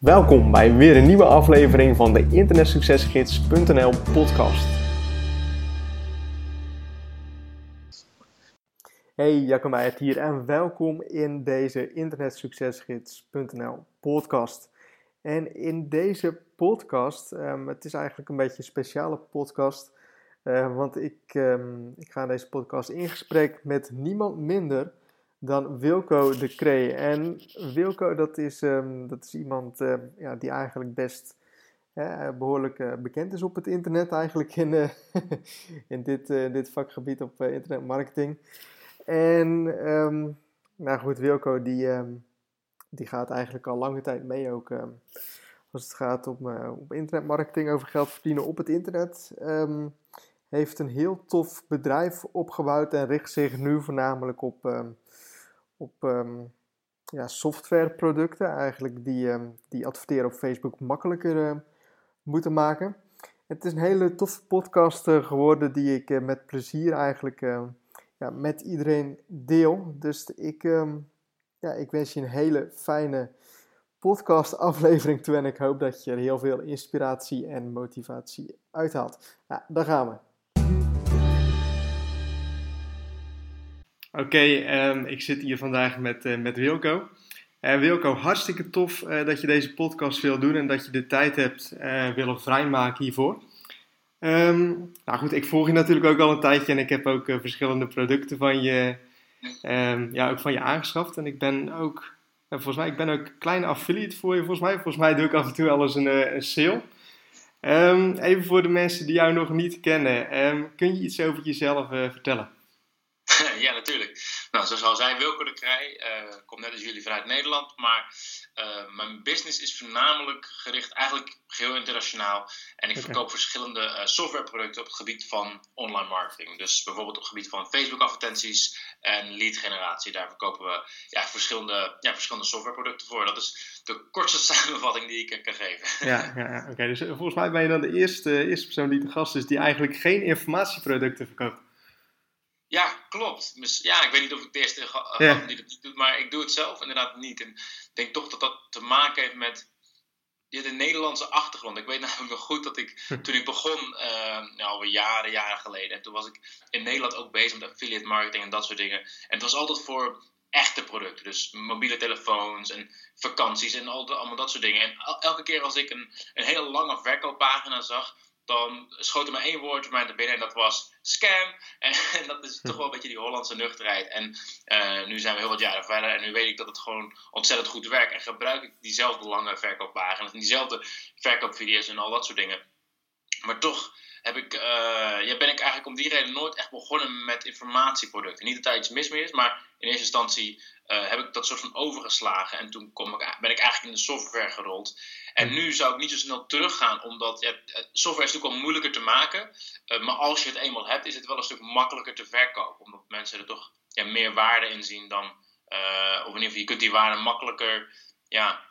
Welkom bij weer een nieuwe aflevering van de internetsuccesgids.nl podcast. Hey, Jacco Meijert hier en welkom in deze internetsuccesgids.nl podcast. En in deze podcast, um, het is eigenlijk een beetje een speciale podcast, uh, want ik, um, ik ga in deze podcast in gesprek met niemand minder dan Wilco de Cree. En Wilco, dat is, um, dat is iemand uh, ja, die eigenlijk best uh, behoorlijk uh, bekend is op het internet, eigenlijk in, in dit, dit vakgebied op internetmarketing. En um, nou goed, Wilco die, die gaat eigenlijk al lange tijd mee ook als het gaat om internetmarketing, over geld verdienen op het internet. heeft een heel tof bedrijf opgebouwd en richt zich nu voornamelijk op op um, ja, softwareproducten, eigenlijk die, um, die adverteren op Facebook makkelijker uh, moeten maken. Het is een hele toffe podcast uh, geworden die ik uh, met plezier eigenlijk ja, met iedereen deel. Dus ik, ja, ik wens je een hele fijne podcast aflevering toe en ik hoop dat je er heel veel inspiratie en motivatie uithaalt. Nou, daar gaan we. Oké, um, ik zit hier vandaag met, uh, met Wilco. Uh, Wilco, hartstikke tof uh, dat je deze podcast wil doen en dat je de tijd hebt willen vrijmaken hiervoor. Um, nou goed, ik volg je natuurlijk ook al een tijdje en ik heb ook verschillende producten van je, um, ja, ook van je aangeschaft. En ik ben ook, volgens mij, ik ben ook kleine affiliate voor je volgens mij. Volgens mij doe ik af en toe wel eens een, een sale. even voor de mensen die jou nog niet kennen, kun je iets over jezelf vertellen? ja, natuurlijk. Nou, zoals al zei, Wilco de Krij uh, komt net als jullie vanuit Nederland. Maar uh, mijn business is voornamelijk gericht eigenlijk geheel internationaal. En ik okay. verkoop verschillende uh, softwareproducten op het gebied van online marketing. Dus bijvoorbeeld op het gebied van Facebook advertenties en lead generatie. Daar verkopen we ja, verschillende, ja, verschillende softwareproducten voor. Dat is de kortste samenvatting die ik kan geven. Ja, ja, ja. oké. Okay. Dus volgens mij ben je dan de eerste, eerste persoon die te gast is die eigenlijk geen informatieproducten verkoopt. Ja, klopt. Ja, ik weet niet of ik de eerste ja. die dat niet doet, maar ik doe het zelf inderdaad niet. En ik denk toch dat dat te maken heeft met ja, de Nederlandse achtergrond. Ik weet namelijk nog goed dat ik, hm. toen ik begon, uh, nou, alweer jaren, jaren geleden, toen was ik in Nederland ook bezig met affiliate marketing en dat soort dingen. En het was altijd voor echte producten, dus mobiele telefoons en vakanties en al allemaal dat soort dingen. En elke keer als ik een, een hele lange verkooppagina zag, dan schoot er maar één woord bij mij naar binnen en dat was scam. En, dat is toch wel een beetje die Hollandse nuchterheid. En uh, nu zijn we heel wat jaren verder en nu weet ik dat het gewoon ontzettend goed werkt. En gebruik ik diezelfde lange verkooppagina's en diezelfde verkoopvideo's en al dat soort dingen. Maar toch heb ik, uh, ja, ben ik eigenlijk om die reden nooit echt begonnen met informatieproducten. Niet dat daar iets mis mee is, maar in eerste instantie uh, heb ik dat soort van overgeslagen. En toen kom ik, ben ik eigenlijk in de software gerold. En nu zou ik niet zo snel teruggaan, omdat ja, software is natuurlijk wel moeilijker te maken. Uh, maar als je het eenmaal hebt, is het wel een stuk makkelijker te verkopen. Omdat mensen er toch ja, meer waarde in zien dan. Uh, of in ieder geval, je kunt die waarde makkelijker. Ja,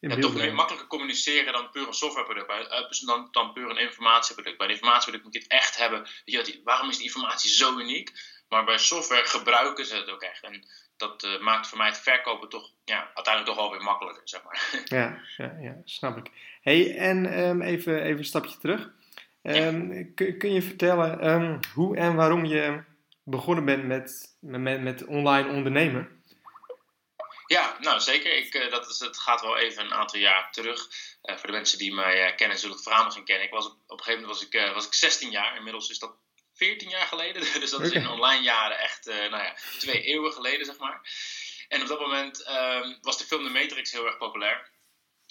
ja, toch meer makkelijker communiceren dan puur een softwareproduct, dan, dan puur een informatieproduct. Bij een informatieproduct moet je het echt hebben. Weet je, waarom is die informatie zo uniek? Maar bij software gebruiken ze het ook echt. En dat uh, maakt voor mij het verkopen toch ja, uiteindelijk toch wel weer makkelijker, zeg maar. Ja, ja, ja snap ik. hey, en um, even, even een stapje terug. Um, ja. kun, kun je vertellen um, hoe en waarom je begonnen bent met, met, met online ondernemen? Ja, nou zeker. Ik, uh, dat is, het gaat wel even een aantal jaar terug. Uh, voor de mensen die mij kennen, zullen het verhaal nog kennen. Ik was op, op een gegeven moment was ik, was ik 16 jaar. Inmiddels is dat 14 jaar geleden. Dus dat is in online jaren echt, uh, nou ja, twee eeuwen geleden, zeg maar. En op dat moment uh, was de film The Matrix heel erg populair.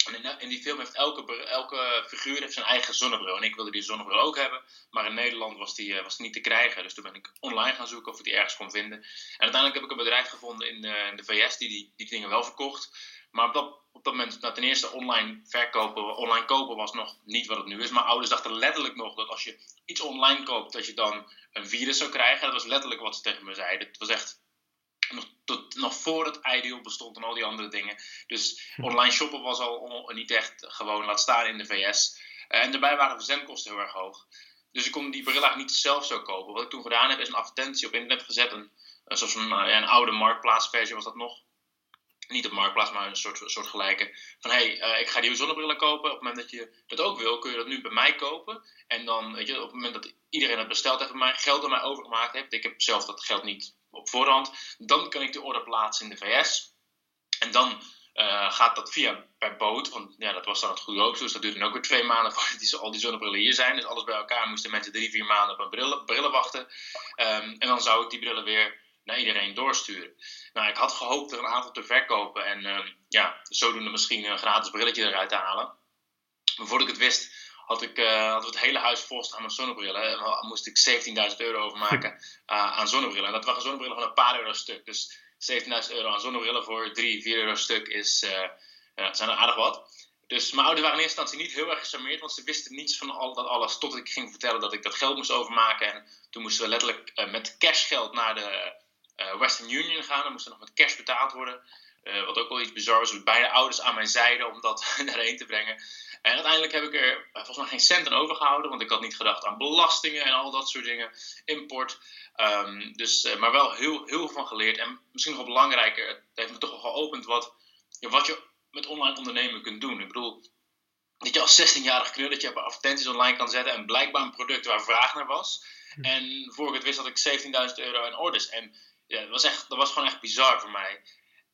En in, die film heeft elke, elke figuur heeft zijn eigen zonnebril. En ik wilde die zonnebril ook hebben. Maar in Nederland was die, uh, was die niet te krijgen. Dus toen ben ik online gaan zoeken of ik die ergens kon vinden. En uiteindelijk heb ik een bedrijf gevonden in, uh, in de VS die, die die dingen wel verkocht. Maar op dat, op dat moment, nou, ten eerste online verkopen, online kopen was nog niet wat het nu is. Maar ouders dachten letterlijk nog dat als je iets online koopt, dat je dan een virus zou krijgen. Dat was letterlijk wat ze tegen me zeiden. Het was echt nog, tot, nog voor het ideal bestond en al die andere dingen. Dus hm. online shoppen was al niet echt gewoon, laat staan in de VS. Uh, en daarbij waren verzendkosten heel erg hoog. Dus ik kon die bril eigenlijk niet zelf zo kopen. Wat ik toen gedaan heb, is een advertentie op internet gezet. Een, zoals een, een oude marktplaatsversie was dat nog niet op Marktplaats, maar een soort, soort gelijke. Van hé, hey, ik ga die zonnebrillen kopen. Op het moment dat je dat ook wil, kun je dat nu bij mij kopen. En dan, weet je, op het moment dat iedereen het besteld heeft, mij geld door mij overgemaakt heeft. Ik heb zelf dat geld niet op voorhand. Dan kan ik de order plaatsen in de VS. En dan uh, gaat dat via per boot. Want ja, dat was dan het goede ook. Dus dat duurde ook weer twee maanden voordat die, al die zonnebrillen hier zijn. Dus alles bij elkaar moesten mensen drie, vier maanden op een brillen, brillen wachten. Um, en dan zou ik die brillen weer naar iedereen doorsturen. Nou, ik had gehoopt er een aantal te verkopen. En uh, ja, zodoende misschien een gratis brilletje eruit te halen. Maar voordat ik het wist, had ik, uh, hadden we het hele huis volstaan met zonnebrillen. En dan moest ik 17.000 euro overmaken uh, aan zonnebrillen. En dat waren zonnebrillen van een paar euro stuk. Dus 17.000 euro aan zonnebrillen voor 3, 4 euro stuk is, uh, zijn er aardig wat. Dus mijn ouders waren in eerste instantie niet heel erg gecharmeerd, want ze wisten niets van al dat alles. Tot ik ging vertellen dat ik dat geld moest overmaken. En toen moesten we letterlijk uh, met cashgeld naar de Western Union gaan. Dan moest er nog met cash betaald worden. wat ook wel iets bizar was. Beide ouders aan mijn zijde om dat daarheen te brengen. En uiteindelijk heb ik er volgens mij geen cent aan overgehouden, want ik had niet gedacht aan belastingen en al dat soort dingen, import. Um, dus, maar wel heel, heel veel van geleerd. En misschien nog belangrijker, het heeft me toch wel geopend wat, ja, wat je met online ondernemen kunt doen. Ik bedoel, dat je als 16-jarig knulletje advertenties online kan zetten en blijkbaar een product waar vraag naar was. Hm. En voor ik het wist had ik 17.000 euro in orders. En ja, dat, was echt, dat was gewoon echt bizar voor mij.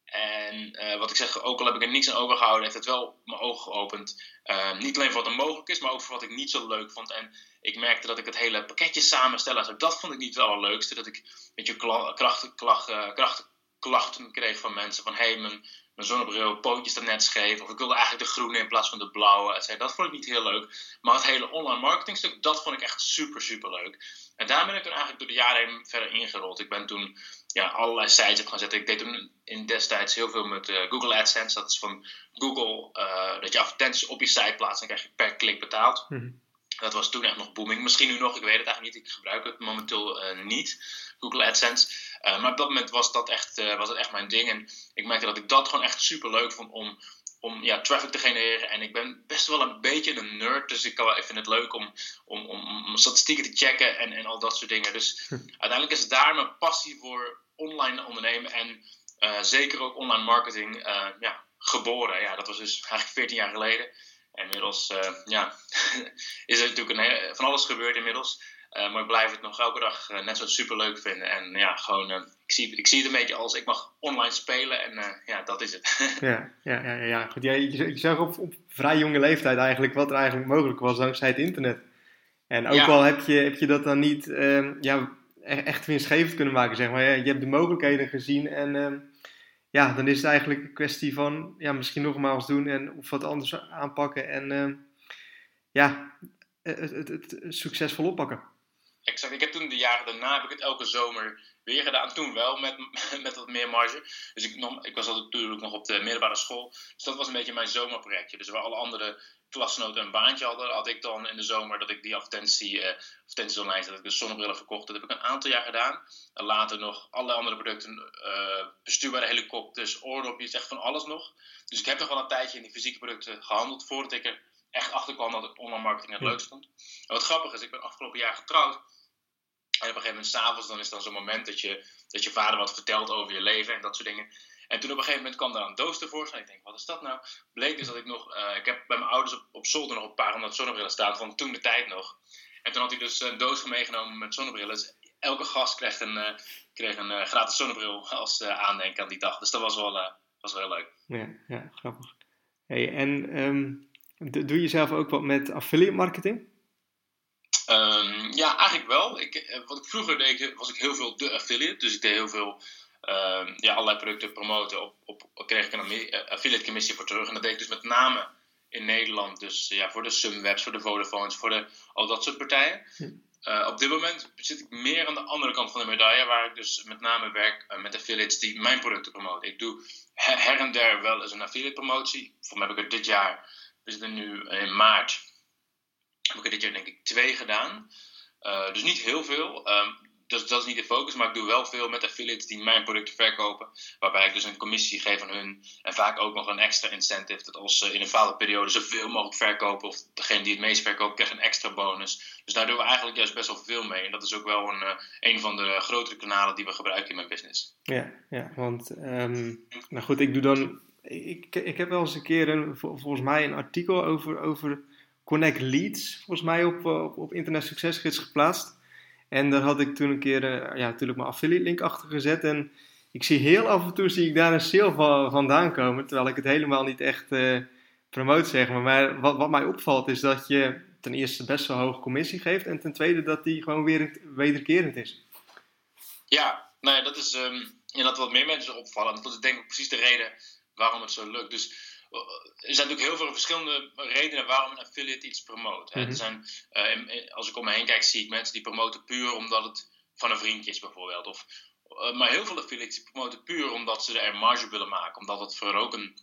En uh, wat ik zeg, ook al heb ik er niks aan overgehouden, heeft het wel mijn ogen geopend. Uh, niet alleen voor wat er mogelijk is, maar ook voor wat ik niet zo leuk vond. En ik merkte dat ik het hele pakketje samenstellen, dat vond ik niet het allerleukste. Dat ik een beetje krachten, klachten, krachten, klachten kreeg van mensen. Van hé, hey, mijn, mijn zonnebril, pootjes staat net scheef. Of ik wilde eigenlijk de groene in plaats van de blauwe. Dat vond ik niet heel leuk. Maar het hele online marketingstuk, dat vond ik echt super, super leuk. En daar ben ik toen eigenlijk door de jaren heen verder ingerold. Ik ben toen ja, allerlei sites op gaan zetten. Ik deed toen in destijds heel veel met uh, Google AdSense. Dat is van Google uh, dat je advertenties op je site plaatst en krijg je per klik betaald. Mm -hmm. Dat was toen echt nog booming. Misschien nu nog, ik weet het eigenlijk niet. Ik gebruik het momenteel uh, niet, Google AdSense. maar op dat moment was dat, echt, was dat echt mijn ding. En ik merkte dat ik dat gewoon echt super leuk vond om om ja, traffic te genereren. En ik ben best wel een beetje een nerd, dus ik, kan, ik vind het leuk om, om, om, om statistieken te checken en, en al dat soort dingen. Dus uiteindelijk is daar mijn passie voor online ondernemen en uh, zeker ook online marketing uh, ja, geboren. Ja, dat was dus eigenlijk 14 jaar geleden. En inmiddels uh, ja, is er natuurlijk een, van alles gebeurd inmiddels. Uh, maar ik blijf het nog elke dag uh, net zo super leuk vinden. En ja, gewoon, uh, ik, zie, ik zie het een beetje als ik mag online spelen en ja, dat is het. ja, ja, ja, ja, goed. Ja, je, je zag op, op vrij jonge leeftijd eigenlijk wat er eigenlijk mogelijk was dankzij het internet. En ook ja. al heb je, heb je dat dan niet ehm, ja, e-, echt winstgevend kunnen maken, zeg maar. Je hebt de mogelijkheden gezien en ehm, ja, dan is het eigenlijk een kwestie van ja, misschien nogmaals doen en of wat anders aanpakken en ehm, ja, het, het, het succesvol oppakken. Exact. Ik heb toen de jaren daarna heb ik het elke zomer weer gedaan. Toen wel met, met wat meer marge. Dus ik, nog, ik was natuurlijk nog op de middelbare school. Dus dat was een beetje mijn zomerprojectje. Dus waar alle andere klasgenoten een baantje hadden, had ik dan in de zomer dat ik die advertentie, uh, advertenties online dat ik de zonnebrillen verkocht. Dat heb ik een aantal jaar gedaan. En later nog alle andere producten, uh, bestuurbare helikopters, oordopjes, echt van alles nog. Dus ik heb nog wel een tijdje in die fysieke producten gehandeld voordat ik er echt achter kwam dat ik online marketing het leukst vond. En wat grappig is, ik ben afgelopen jaar getrouwd. En op een gegeven moment, s'avonds, dan is dan zo'n moment dat je, dat je vader wat vertelt over je leven en dat soort dingen. En toen op een gegeven moment kwam daar een doos tevoorschijn. Ik denk, wat is dat nou? Bleek dus dat ik nog, uh, ik heb bij mijn ouders op, op zolder nog een paar honderd zonnebrillen staan van toen de tijd nog. En toen had hij dus een doos meegenomen met zonnebrillen. Dus elke gast kreeg een, uh, kreeg een uh, gratis zonnebril als aandenken aan die dag. Dus dat was wel, was wel heel leuk. Ja, ja grappig. Hey, en um, doe je zelf ook wat met affiliate marketing? Um, ja, eigenlijk wel. Ik, eh, wat ik vroeger deed, was ik heel veel de affiliate. Dus ik deed heel veel um, ja, allerlei producten promoten. Op, op, kreeg ik een eh, affiliate commissie voor terug. En dat deed ik dus met name in Nederland. Dus ja, voor de Sunwebs, voor de Vodafones, voor de, al dat soort partijen. Uh, op dit moment zit ik meer aan de andere kant van de medaille, waar ik dus met name werk uh, met affiliates die mijn producten promoten. Ik doe her, her en der wel eens een affiliate promotie. Voor mij heb ik er dit jaar, we zitten nu in maart, heb ik er dit jaar denk ik twee gedaan. Uh, dus niet heel veel. Um, dus dat is niet de focus, maar ik doe wel veel met affiliates die mijn producten verkopen. Waarbij ik dus een commissie geef aan hun. En vaak ook nog een extra incentive. Dat als ze in een bepaalde periode zoveel mogelijk verkopen. Of degene die het meest verkoopt krijgt een extra bonus. Dus daar doen we eigenlijk juist best wel veel mee. En dat is ook wel een, uh, een van de grotere kanalen die we gebruiken in mijn business. Ja, ja want um, nou goed, ik doe dan. Ik, ik heb wel eens een keer een, volgens mij een artikel over, over Connect Leads. Volgens mij op, op, op Internet Succesgids geplaatst. En daar had ik toen een keer uh, ja, natuurlijk mijn affiliate link achter gezet. En ik zie heel af en toe zie ik daar een sale van, vandaan komen. Terwijl ik het helemaal niet echt uh, zeg maar. Maar wat, wat mij opvalt is dat je ten eerste best wel hoge commissie geeft. En ten tweede dat die gewoon weer wederkerend is. Ja, nou ja, dat is um, dat wat meer mensen opvallen. Dat is denk ik precies de reden waarom het zo lukt. Dus er zijn natuurlijk heel veel verschillende redenen waarom een affiliate iets promoot. Mm Er zijn, uh, als ik om me heen kijk, zie ik mensen die promoten puur omdat het van een vriendje is bijvoorbeeld. Of, uh, maar heel veel affiliates promoten puur omdat ze er marge willen maken. Omdat het voor ook een,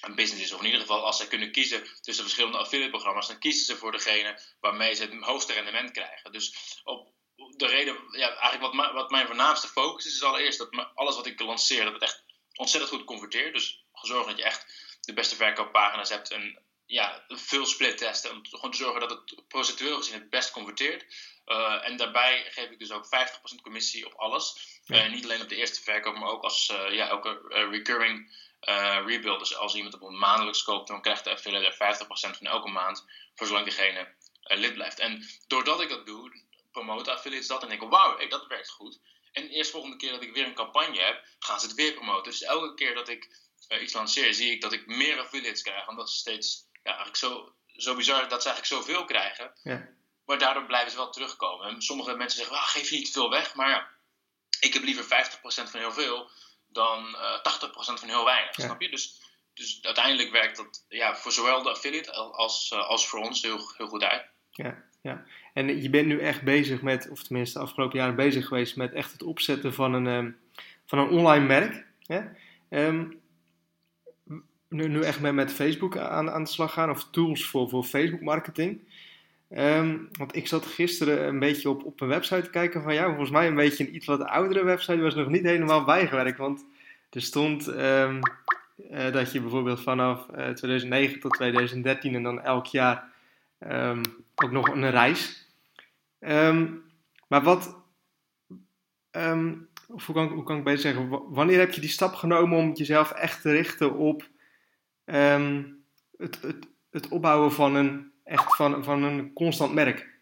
een business is. Of in ieder geval, als ze kunnen kiezen tussen verschillende affiliate programma's, dan kiezen ze voor degene waarmee ze het hoogste rendement krijgen. Dus op de reden, ja, eigenlijk wat, wat mijn voornaamste focus is, is allereerst dat alles wat ik lanceer, dat het echt ontzettend goed converteert. Dus zorgen dat je echt de beste verkooppagina's hebt en ja, veel split testen. Om gewoon te zorgen dat het procentueel gezien het best converteert. Uh, en daarbij geef ik dus ook 50% commissie op alles. Ja. Uh, niet alleen op de eerste verkoop, maar ook als uh, ja, elke recurring rebuild. Dus als iemand op een maandelijks koopt, dan krijgt de affiliate 50% van elke maand. Voor zolang diegene lid blijft. En doordat ik dat doe, promoten affiliates dat en denken: wauw, hey, dat werkt goed. En de eerste volgende keer dat ik weer een campagne heb, gaan ze het weer promoten. Dus elke keer dat ik uh, iets lanceer, zie ik dat ik meer affiliates krijg. Omdat ze steeds, ja, eigenlijk zo, zo bizar dat ze eigenlijk zoveel krijgen. Ja. Maar daardoor blijven ze wel terugkomen. En sommige mensen zeggen, ah, geef je niet veel weg. Maar ja, ik heb liever 50% van heel veel dan uh, eh, 80% van heel weinig. Snap je? Dus, dus uiteindelijk werkt dat ja, voor zowel de affiliate als, uh, als voor ons heel, heel goed uit. Ja, ja. En je bent nu echt bezig met, of tenminste de afgelopen jaren bezig geweest met echt het opzetten van een, um, van een online merk. Hè? Um, nu, nu echt met, met Facebook aan, aan de slag gaan, of tools voor, voor Facebook marketing. Um, want ik zat gisteren een beetje op, op een website te kijken van jou. Volgens mij een beetje een iets wat oudere website. Was nog niet helemaal bijgewerkt. Want er stond um, uh, dat je bijvoorbeeld vanaf uh, eh, 2009 tot 2013 en dan elk jaar um, ook nog een reis. maar wat, of hoe kan, hoe kan ik beter zeggen, wanneer heb je die stap genomen om jezelf echt te richten op um, het, het, het opbouwen van een, echt van, van een constant merk?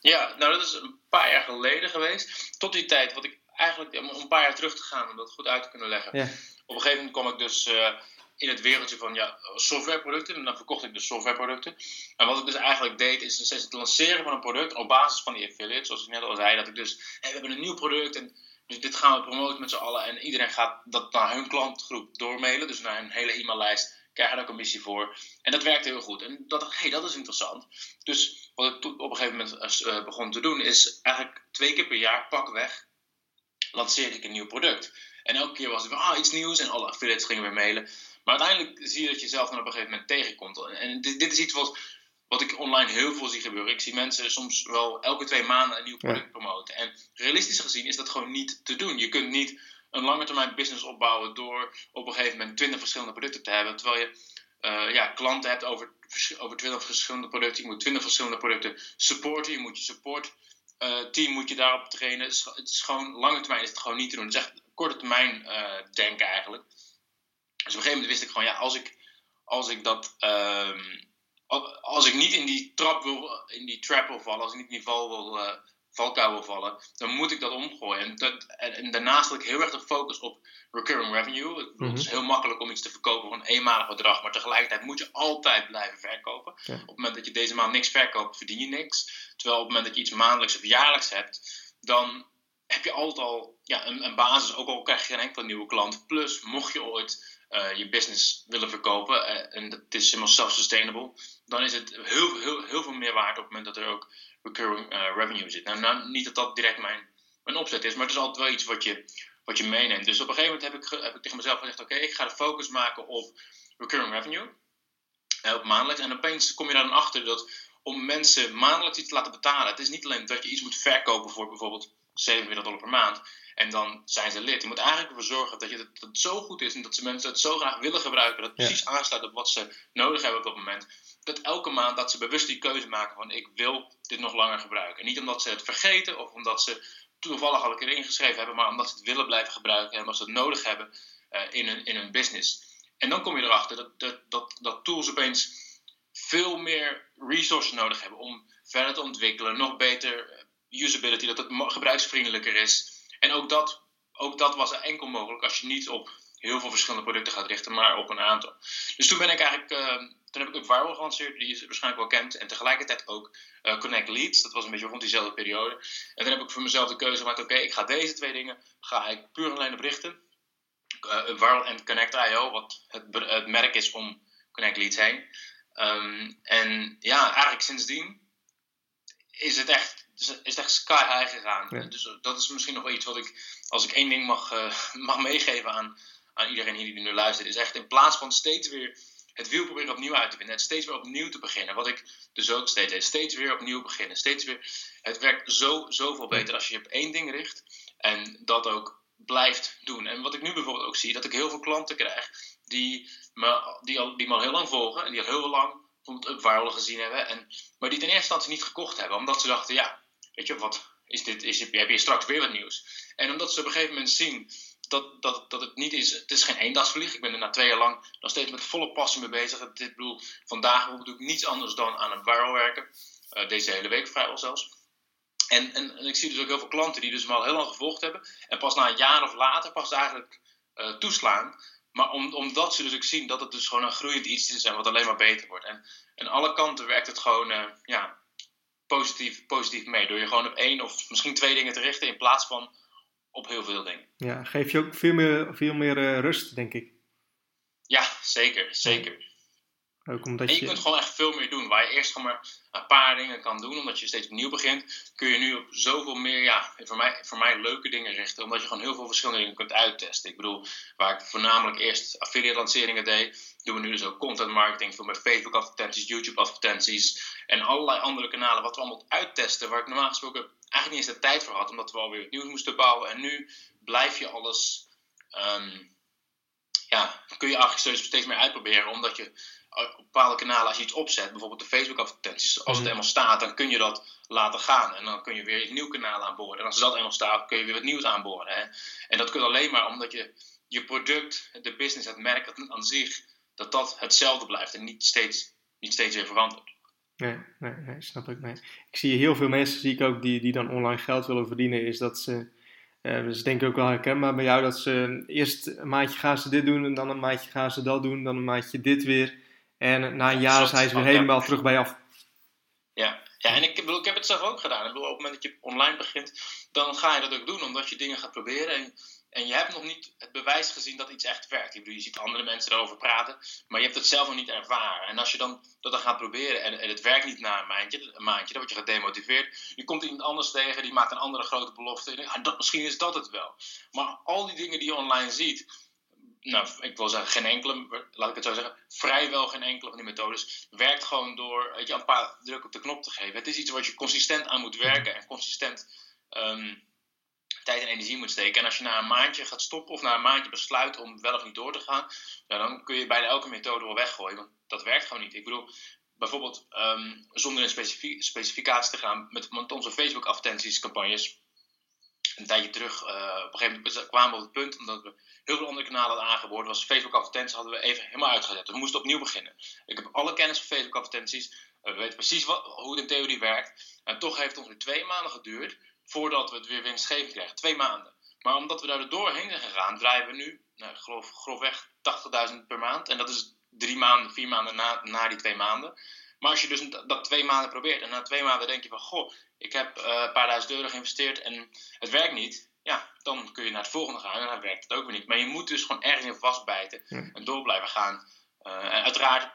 Ja, nou dat is een paar jaar geleden geweest. Tot die tijd, wat ik eigenlijk, om een paar jaar terug te gaan, om dat goed uit te kunnen leggen. Ja. Op een gegeven moment kwam ik dus uh, in het wereldje van ja, softwareproducten. En dan verkocht ik dus softwareproducten. En wat ik dus eigenlijk deed, is het lanceren van een product op basis van die affiliates. Zoals ik net al zei, dat ik dus, hey, we hebben een nieuw product en dus dit gaan we promoten met z'n allen. En iedereen gaat dat naar hun klantgroep doormailen. Dus naar hun hele e-maillijst. Krijgen daar commissie voor. En dat werkte heel goed. En dat hey, dat is interessant. Dus wat ik op een gegeven moment uh, begon te doen, is eigenlijk twee keer per jaar pakweg lanceerde ik een nieuw product. En elke keer was het weer ah, iets nieuws en alle affiliates gingen weer mailen. Maar uiteindelijk zie je dat je zelf dan op een gegeven moment tegenkomt. En dit, dit is iets wat wat ik online heel veel zie gebeuren. Ik zie mensen soms wel elke twee maanden een nieuw product promoten. En realistisch gezien is dat gewoon niet te doen. Je kunt niet een lange termijn business opbouwen door op een gegeven moment 20 verschillende producten te hebben. Terwijl je uh, ja, klanten hebt over, over 20 verschillende producten. Je moet 20 verschillende producten supporten. Je moet je support uh, team moet je daarop trainen. Het is, het is, gewoon, lange termijn is het gewoon niet te doen. Het is echt korte termijn uh, denken eigenlijk. Dus op een gegeven moment wist ik gewoon, ja, als ik, als ik dat... Uh, als ik niet in die trap wil, in die trap wil vallen, als ik niet in die val wil, uh, valkuil wil vallen, dan moet ik dat omgooien. En, dat, en, daarnaast wil ik heel erg de focus op recurring revenue. Het is mhm. heel makkelijk om iets te verkopen voor een eenmalig bedrag, maar tegelijkertijd moet je altijd blijven verkopen. Op het moment dat je deze maand niks verkoopt, verdien je niks. Terwijl op het moment dat je iets maandelijks of jaarlijks hebt, dan heb je altijd al ja, een, een basis, ook al krijg je geen enkele nieuwe klant. Plus, mocht je ooit uh, je business willen verkopen uh, en het is helemaal self-sustainable, dan is het heel, heel, heel veel meer waard op het moment dat er ook recurring uh, revenue zit. Nou, nou, niet dat dat direct mijn, mijn opzet is, maar het is altijd wel iets wat je, wat je meeneemt. Dus op een gegeven moment heb ik, heb ik tegen mezelf gezegd: Oké, ik ga de focus maken op recurring revenue. op maandelijks. En opeens kom je daar dan achter dat om mensen maandelijks iets te laten betalen. Het is niet alleen dat je iets moet verkopen voor bijvoorbeeld 27 dollar per maand. En dan zijn ze lid. Je moet eigenlijk ervoor zorgen dat, je, dat het zo goed is en dat ze mensen het zo graag willen gebruiken. Dat het precies aansluit op wat ze nodig hebben op dat moment. Dat elke maand dat ze bewust die keuze maken van ik wil dit nog langer gebruiken. En niet omdat ze het vergeten of omdat ze toevallig al een keer ingeschreven hebben. Maar omdat ze het willen blijven gebruiken en omdat ze het nodig hebben uh, in, hun, in hun business. En dan kom je erachter dat, dat, dat, dat tools opeens veel meer resources nodig hebben om verder te ontwikkelen. Nog beter eh, usability, dat het gebruiksvriendelijker is. En ook dat, ook dat was enkel mogelijk als je niet op heel veel verschillende producten gaat richten, maar op een aantal. Dus toen ben ik eigenlijk, uh, toen heb ik ook Viral gelanceerd, die je waarschijnlijk wel kent. En tegelijkertijd ook uh, Connect Leads, dat was een beetje rond diezelfde periode. En toen heb ik voor mezelf de keuze gemaakt, oké, ik ga deze twee dingen, ga ik puur alleen op richten. Uh, en Connect.io, wat het, merk is om Connect Leads heen. Um, en ja, eigenlijk sindsdien is het echt, is het echt sky high gegaan. Dus dat is misschien nog wel iets wat ik, als ik één ding mag, uh, mag meegeven aan, aan iedereen hier die nu luistert, is echt in plaats van steeds weer het wiel proberen opnieuw uit te vinden, het steeds weer opnieuw te beginnen. Wat ik dus ook steeds deed, steeds weer opnieuw beginnen. Steeds weer, het werkt zo, zoveel beter als je je op één ding richt en dat ook blijft doen. En wat ik nu bijvoorbeeld ook zie, dat ik heel veel klanten krijg die me, die al, die me al heel lang volgen en die al heel lang bijvoorbeeld Upviral gezien hebben. En, maar die ten eerste instantie niet gekocht hebben. Omdat ze dachten, ja, weet je, wat is dit? Is, heb je straks weer wat nieuws? En omdat ze op een gegeven moment zien dat, dat, dat het niet is, het is geen eendagsvlieg. Ik ben er na twee jaar lang nog steeds met volle passie mee bezig. Ik bedoel, vandaag doe ik niets anders dan aan een viral werken. Uh, deze hele week vrijwel zelfs. En, en, en, ik zie dus ook heel veel klanten die dus al heel lang gevolgd hebben. En pas na een jaar of later pas eigenlijk uh, toeslaan. Maar om, omdat ze dus ook zien dat het dus gewoon een groeiend iets is en wat alleen maar beter wordt. En aan alle kanten werkt het gewoon uh, ja, positief, positief mee. Door je gewoon op één of misschien twee dingen te richten in plaats van op heel veel dingen. Ja, geef je ook veel meer, veel meer uh, rust, denk ik. Ja, zeker, zeker. Ook omdat en je, kunt gewoon echt veel meer doen. Waar je eerst gewoon maar een paar dingen kan doen, omdat je steeds opnieuw begint, kun je nu op zoveel meer, ja, voor mij, voor mij leuke dingen richten. Omdat je gewoon heel veel verschillende dingen kunt uittesten. Ik bedoel, waar ik voornamelijk eerst affiliate lanceringen deed, doen we nu dus ook content marketing, veel met Facebook advertenties, YouTube advertenties en allerlei andere kanalen. Wat we allemaal uittesten, waar ik normaal gesproken eigenlijk niet eens de tijd voor had, omdat we alweer het nieuws moesten bouwen. En nu blijf je alles, um, ja, kun je eigenlijk steeds meer uitproberen, omdat je op bepaalde kanalen, als je iets opzet, bijvoorbeeld de Facebook-advertenties, als het mhm. eenmaal staat, dan kun je dat laten gaan. En dan kun je weer een nieuw kanaal aanboren. En als dat eenmaal staat, kun je weer wat nieuws aanboren. Hè? En dat kun je alleen maar omdat je je product, de business, het merk aan zich, dat dat hetzelfde blijft en niet steeds, niet steeds weer verandert. Nee, nee, nee, snap ik. Nee. Ik zie heel veel mensen, zie ik ook, die, die dan online geld willen verdienen, is dat ze uh, dus denk ik ook wel herkenbaar bij jou dat ze eerst een maandje gaan ze dit doen en dan een maandje gaan ze dat doen, dan een maandje dit weer. En na een jaar is hij weer helemaal terug bij af. Ja, ja en ik, bedoel, ik heb het zelf ook gedaan. Ik bedoel, op het moment dat je online begint, dan ga je dat ook doen, omdat je dingen gaat proberen. En, en je hebt nog niet het bewijs gezien dat iets echt werkt. Ik bedoel, je ziet andere mensen erover praten, maar je hebt het zelf nog niet ervaren. En als je dan dat dan gaat proberen en, en het werkt niet na een maandje, een maandje, dan word je gedemotiveerd. Je komt iemand anders tegen, die maakt een andere grote belofte. En ah, dat, misschien is dat het wel. Maar al die dingen die je online ziet, nou, ik wil zeggen, geen enkele, laat ik het zo zeggen, vrijwel geen enkele van die methodes werkt gewoon door weet je, een paar druk op de knop te geven. Het is iets wat je consistent aan moet werken en consistent um, tijd en energie moet steken. En als je na een maandje gaat stoppen of na een maandje besluit om wel of niet door te gaan, dan kun je bijna elke methode wel weggooien, want dat werkt gewoon niet. Ik bedoel, bijvoorbeeld um, zonder in specificatie te gaan met, met onze Facebook advertenties campagnes een tijdje terug, uh, op een gegeven moment kwamen we op het punt, omdat we heel veel andere kanalen hadden aangeboord, was Facebook advertenties hadden we even helemaal uitgezet. Dus we moesten opnieuw beginnen. Ik heb alle kennis van Facebook advertenties, uh, we weten precies wat, hoe het in theorie werkt. En toch heeft het ons nu twee maanden geduurd voordat we het weer winstgevend krijgen. Twee maanden. Maar omdat we daar doorheen zijn gegaan, draaien we nu, nou, grofweg 80.000 per maand. En dat is drie maanden, vier maanden na, na die twee maanden. Maar als je dus dat twee maanden probeert en na twee maanden denk je van, goh, ik heb uh, een paar duizend euro geïnvesteerd en het werkt niet. Ja, dan kun je naar het volgende gaan en dan werkt het ook weer niet. Maar je moet dus gewoon ergens in vastbijten en door blijven gaan. Uh, en uiteraard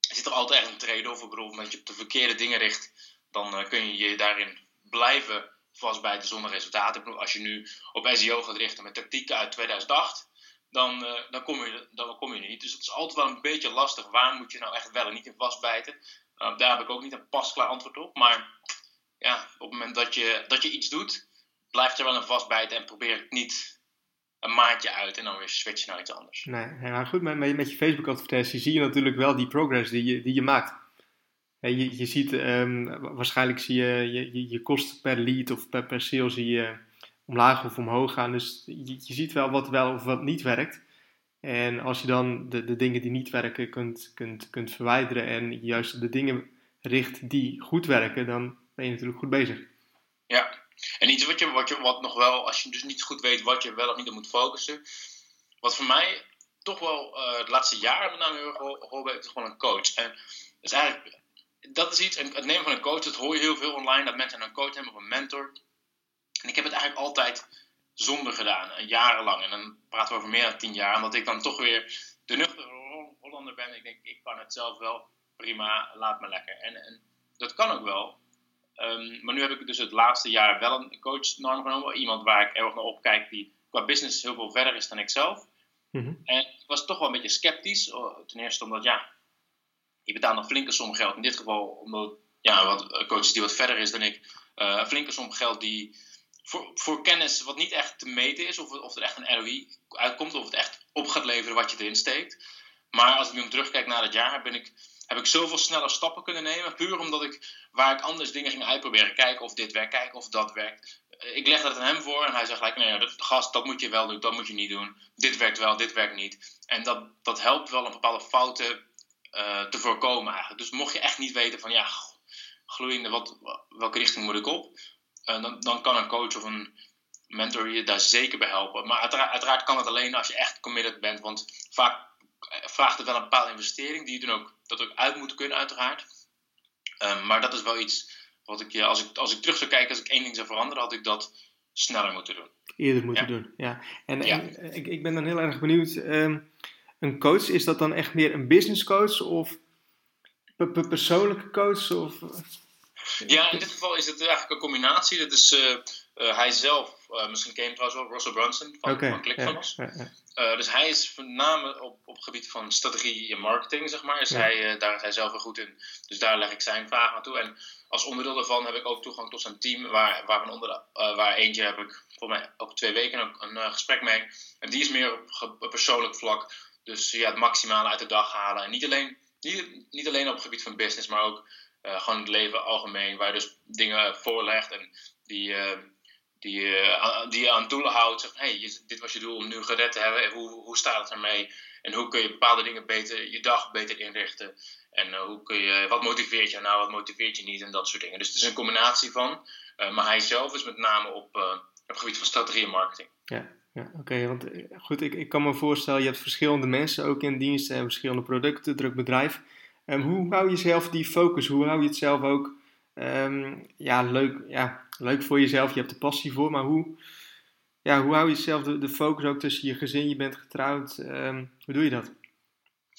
zit er altijd echt een trade-off. Ik bedoel, als je op de verkeerde dingen richt, dan uh, kun je je daarin blijven vastbijten zonder resultaten. Ik bedoel, als je nu op SEO gaat richten met tactieken uit 2008, dan, uh, dan, kom je, dan kom je er niet. Dus het is altijd wel een beetje lastig. Waar moet je nou echt wel en niet in vastbijten? Uh, daar heb ik ook niet een pasklaar antwoord op. Maar ja, op het moment dat je, dat je iets doet, blijf er wel een vastbijten en probeer het niet een maandje uit en dan weer switchen naar iets anders. Nee, ja, goed, met, je Facebook advertentie zie je natuurlijk wel die progress die je, die je maakt. Je, je ziet, um, waarschijnlijk zie je, je je kosten per lead of per, per sale zie je omlaag of omhoog gaan. Dus je, ziet wel wat wel of wat niet werkt. En als je dan de, de dingen die niet werken kunt, kunt, kunt verwijderen en juist de dingen richt die goed werken, dan ben je natuurlijk goed bezig. Ja, en iets wat, je, wat, je, wat nog wel, als je dus niet goed weet wat je wel of niet op moet focussen. Wat voor mij toch wel uh, het laatste jaar met name heel erg is gewoon een coach. En is eigenlijk, dat is iets, het nemen van een coach, dat hoor je heel veel online, dat mensen een coach hebben of een mentor. En ik heb het eigenlijk altijd zonder gedaan, jarenlang. En dan praten we over meer dan tien jaar, omdat ik dan toch weer de nuchtere Hollander ben. Ik denk, ik kan het zelf wel prima, laat me lekker. En, en dat kan ook wel. Um, maar nu heb ik dus het laatste jaar wel een coach norm genomen. Iemand waar ik erg naar opkijk, die qua business heel veel verder is dan ik zelf. Mm En ik was toch wel een beetje sceptisch. Oh, ten eerste omdat, ja, je betaalt een flinke som geld. In dit geval omdat, ja, wat, coach die wat verder is dan ik. Uh, een flinke som geld die voor, voor kennis wat niet echt te meten is. Of, of er echt een ROI uitkomt. Of het echt op gaat leveren wat je erin steekt. Maar als ik nu terugkijk naar het jaar, ben ik heb ik zoveel sneller stappen kunnen nemen. Puur omdat ik, waar ik anders dingen ging uitproberen, kijken of dit werkt, kijken of dat werkt. Eh, ik leg dat aan hem voor en hij zegt gelijk, nee, dat, gast, dat moet je wel doen, dat moet je niet doen. Dit werkt wel, dit werkt niet. En dat, dat helpt wel om bepaalde fouten uh, te voorkomen eigenlijk. Dus mocht je echt niet weten van, ja, gloeiende, wat, welke richting moet ik op? Uh, dan, dan kan een coach of een mentor je daar zeker bij helpen. Maar uiteraard, uiteraard kan het alleen als je echt committed bent. Want vaak vraagt het wel een bepaalde investering, die je dan ook, dat ook uit moet kunnen, uiteraard. Um, maar dat is wel iets wat ik, als ik, als ik terug zou kijken, als ik één ding zou veranderen, had ik dat sneller moeten doen. Eerder moeten doen, ja. En, en ik, ik ben dan heel erg benieuwd, um, een coach, is dat dan echt meer een business coach of persoonlijke coach? Of... Ja, in dit geval is het eigenlijk een combinatie. Dat is uh, uh, hij zelf, uh, misschien ken je hem trouwens wel, Russell Brunson van, okay, van dus hij is name op, op het gebied van strategie en marketing, zeg maar. Is hij, daar is hij zelf heel goed in. Dus daar leg ik zijn vragen aan toe. En als onderdeel daarvan heb ik ook toegang tot zijn team, waar, waarvan onder, waar eentje heb ik voor mij ook twee weken ook een gesprek mee. En die is meer op, op persoonlijk vlak. Dus ja, het maximale uit de dag halen. En niet alleen, niet, niet alleen op het gebied van business, maar ook gewoon het leven algemeen, waar je dus dingen voorlegt en die, uh, die, uh, die je aan doelen houdt. Zegt, hey, dit was je doel om nu gered te hebben, hoe, hoe staat het ermee? En hoe kun je bepaalde dingen beter, je dag beter inrichten? En hoe kun je, wat motiveert je nou, wat motiveert je niet en dat soort dingen. Dus het is een combinatie van. maar hij zelf is met name op, op het gebied van strategie en marketing. Ja. Ja, oké. want goed, ik, ik kan me voorstellen, je hebt verschillende mensen ook in dienst en verschillende producten, druk bedrijf. Um, hoe hou je zelf die focus? Hoe hou je het zelf ook um, ja, leuk, ja, leuk voor jezelf? Je hebt de passie voor, maar hoe, ja, hoe hou je zelf de, de focus ook tussen je gezin? Je bent getrouwd. Um, hoe doe je dat?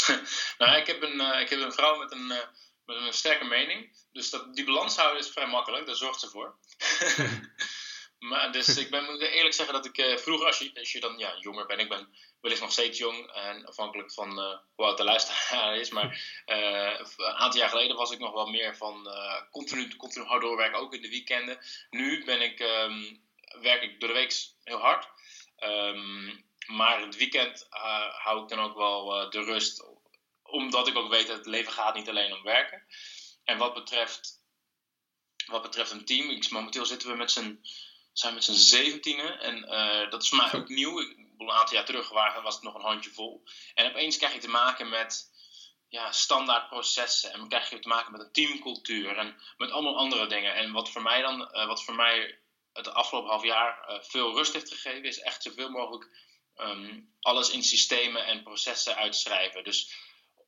nou, ik heb een, uh, ik heb een vrouw met een, uh, met een sterke mening. Dus dat, die balans houden is vrij makkelijk. Daar zorgt ze voor. Maar, dus ik ben, moet eerlijk zeggen dat ik uh, vroeger, als je, als je dan ja, jonger bent, ik ben wellicht nog steeds jong en afhankelijk van uh, hoe oud de luisteraar is, maar uh, een aantal jaar geleden was ik nog wel meer van continu, continu hard doorwerken, ook in de weekenden. Nu ben ik, um, werk ik door de week heel hard, um, maar het weekend hou ik dan ook wel de rust, omdat ik ook weet dat het leven gaat niet alleen om werken. En wat betreft, wat betreft een team, ik, momenteel zitten we met z'n zijn met z'n zeventienen. En uh, dat is voor mij ook nieuw. Ik, een aantal jaar terug was het nog een handje vol. En opeens krijg je te maken met ja, standaard processen. En dan krijg je te maken met een teamcultuur. En met allemaal andere dingen. En wat voor mij dan, uh, wat voor mij het afgelopen half jaar uh, veel rust heeft gegeven, is echt zoveel mogelijk um, alles in systemen en processen uitschrijven. Dus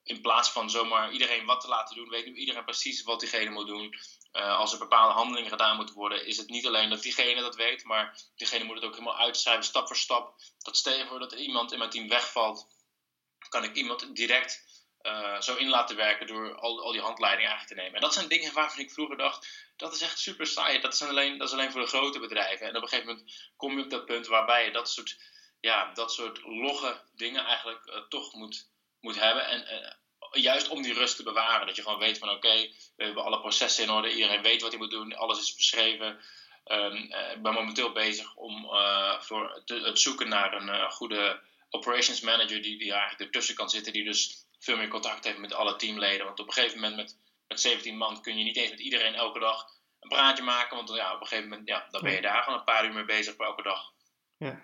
in plaats van zomaar iedereen wat te laten doen, weet nu iedereen precies wat diegene moet doen. Uh, als er bepaalde handelingen gedaan moeten worden, is het niet alleen dat diegene dat weet, maar diegene moet het ook helemaal uitschrijven, stap voor stap. Dat stel voor dat iemand in mijn team wegvalt, kan ik iemand direct uh, zo in laten werken door al, al die handleidingen eigenlijk te nemen. En dat zijn dingen waarvan ik vroeger dacht, dat is echt super saai. Dat is alleen, dat is alleen voor de grote bedrijven. En op een gegeven moment kom je op dat punt waarbij je dat soort ja, dat soort logge dingen eigenlijk toch moet, moet hebben. En juist om die rust te bewaren. Dat je gewoon weet van oké, we hebben alle processen in orde. Iedereen weet wat hij moet doen. Alles is beschreven. Um, ik ben momenteel bezig om uh, voor het zoeken naar een uh, goede operations manager die, die eigenlijk ertussen kan zitten. Die dus veel meer contact heeft met alle teamleden. Want op een gegeven moment met, met 17 man kun je niet eens met iedereen elke dag een praatje maken. Want ja, op een gegeven moment ja, dan ben je daar gewoon een paar uur mee bezig voor elke dag. Ja.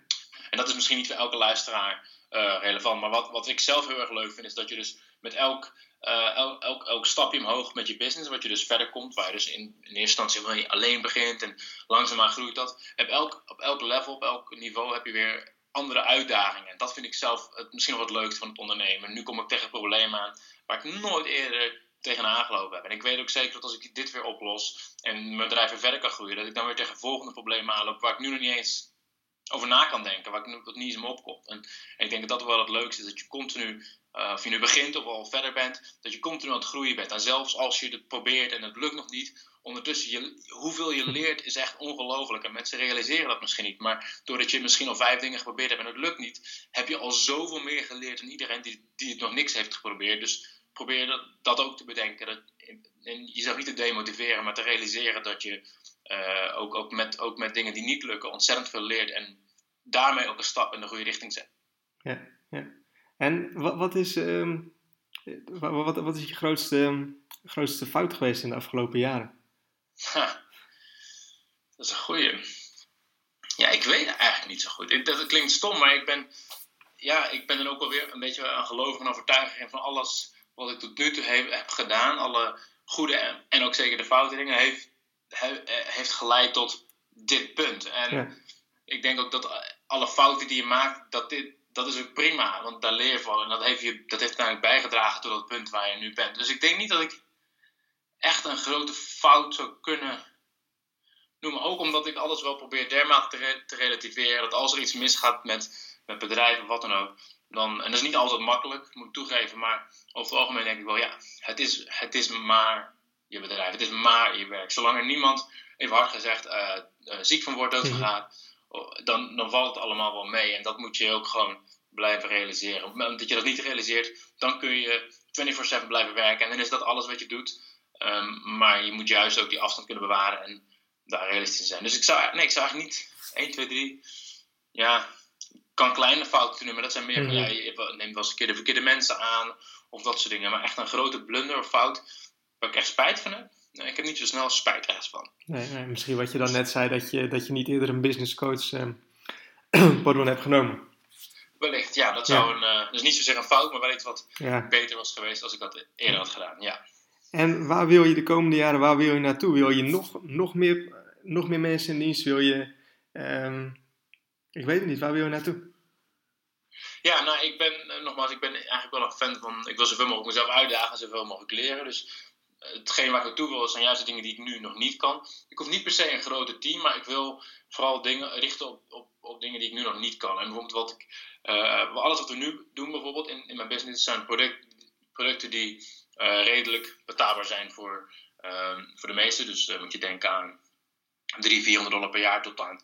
En dat is misschien niet voor elke luisteraar uh, relevant. Maar wat, wat ik zelf heel erg leuk vind, is dat je dus met elk, uh, elk, elk, stapje omhoog met je business, wat je dus verder komt, waar je dus in, in eerste instantie alleen begint en langzaamaan groeit dat. Op elk, op elk level, op elk niveau heb je weer andere uitdagingen. En dat vind ik zelf het, misschien wel het leukste van het ondernemen. Nu kom ik tegen problemen aan waar ik nooit eerder tegenaan gelopen heb. En ik weet ook zeker dat als ik dit weer oplos en mijn bedrijf verder kan groeien, dat ik dan weer tegen volgende problemen aanloop waar ik nu nog niet eens over na kan denken, waar ik dat niet eens me opkomt. En, en, ik denk dat dat wel het leukste is, dat je continu, uh, of je nu begint of al verder bent, dat je continu aan het groeien bent. En zelfs als je het probeert en het lukt nog niet, ondertussen, je, hoeveel je leert is echt ongelooflijk. En mensen realiseren dat misschien niet, maar doordat je misschien al vijf dingen geprobeerd hebt en het lukt niet, heb je al zoveel meer geleerd dan iedereen die, die het nog niks heeft geprobeerd. Dus probeer dat, dat ook te bedenken. Dat, en jezelf niet te demotiveren, maar te realiseren dat je uh, ook, ook, met, ook met dingen die niet lukken ontzettend veel leert en daarmee ook een stap in de goede richting zet. Ja, ja. En wat, wat is, um, wat, wat, is je grootste, grootste fout geweest in de afgelopen jaren? Ha, dat is een goeie. Ja, ik weet eigenlijk niet zo goed. Dat klinkt stom, maar ik ben, ja, ik ben er ook alweer een beetje aan gelovig en overtuigd van alles wat ik tot nu toe heb, heb gedaan. Alle goede en, en ook zeker de foute dingen heeft heeft geleid tot dit punt. En ik denk ook dat alle fouten die je maakt, dat, dit, dat is ook prima. Want daar leer je van. En dat heeft, je, dat heeft namelijk bijgedragen tot het punt waar je nu bent. Dus ik denk niet dat ik echt een grote fout zou kunnen noemen. Ook omdat ik alles wel probeer dermate te, te relativeren. Dat als er iets misgaat met, met bedrijven wat dan ook. Dan, en dat is niet altijd makkelijk, moet ik toegeven. Maar over het algemeen denk ik wel, ja, het is, het is maar je bedrijf. Het is maar je werk. Zolang er niemand, even hard gezegd, uh, ziek van wordt, doodgegaan, mm dan, dan valt het allemaal wel mee. En dat moet je ook gewoon blijven realiseren. Op het moment dat je dat niet realiseert, dan kun je 24-7 blijven werken. En dan is dat alles wat je doet. Um, maar je moet juist ook die afstand kunnen bewaren en daar realistisch in zijn. Dus ik zou, nee, ik zou eigenlijk niet 1, 2, 3. Ja, kan kleine fouten noemen. Dat zijn meer van, mhm. ja, je neemt wel eens een keer de verkeerde mensen aan. Of dat soort dingen. Maar echt een grote blunder of fout Waar ik echt spijt van heb? Nee, ik heb niet zo snel spijt ergens van. Nee, nee, misschien wat je dan net zei, dat je, dat je niet eerder een business coach eh, pardon, hebt genomen. Wellicht, ja. Dat zou een, uh, dus niet zozeer een fout, maar wel iets wat beter was geweest als ik dat eerder had gedaan, ja. En waar wil je de komende jaren, waar wil je naartoe? Wil je nog, nog, meer, nog meer mensen in dienst? Wil je, um, ik weet het niet, waar wil je naartoe? Ja, nou, ik ben, uh, nogmaals, ik ben eigenlijk wel een fan van, ik wil zoveel mogelijk mezelf uitdagen, zoveel mogelijk leren. Dus hetgeen waar ik naartoe wil, zijn juist de dingen die ik nu nog niet kan. Ik hoef niet per se een grote team, maar ik wil vooral dingen richten op, op, op dingen die ik nu nog niet kan. En bijvoorbeeld wat ik, uh, alles wat we nu doen bijvoorbeeld in, in mijn business zijn product, producten die uh, redelijk betaalbaar zijn voor, uh, voor de meesten. Dus uh, moet je denken aan 300, 400 dollar per jaar tot aan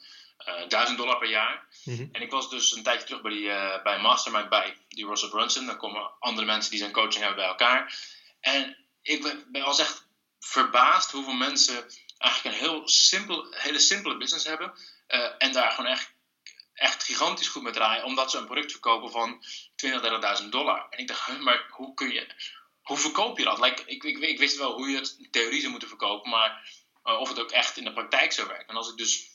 1000 dollar per jaar. Mm -hmm. En ik was dus een tijdje terug bij, die, bij Mastermind bij die Russell Brunson. Dan komen andere mensen die zijn coaching hebben bij elkaar. En ik ben, wel echt verbaasd hoeveel mensen eigenlijk een heel simpel, hele simpele business hebben. Uh, en daar gewoon echt, echt gigantisch goed mee draaien. Omdat ze een product verkopen van 20.000, 30.000 dollar. En ik dacht, maar hoe kun je... Hoe verkoop je dat? Like, ik, ik, ik, wist wel hoe je het in theorie zou moeten verkopen. Maar uh, of het ook echt in de praktijk zou werken. En als ik dus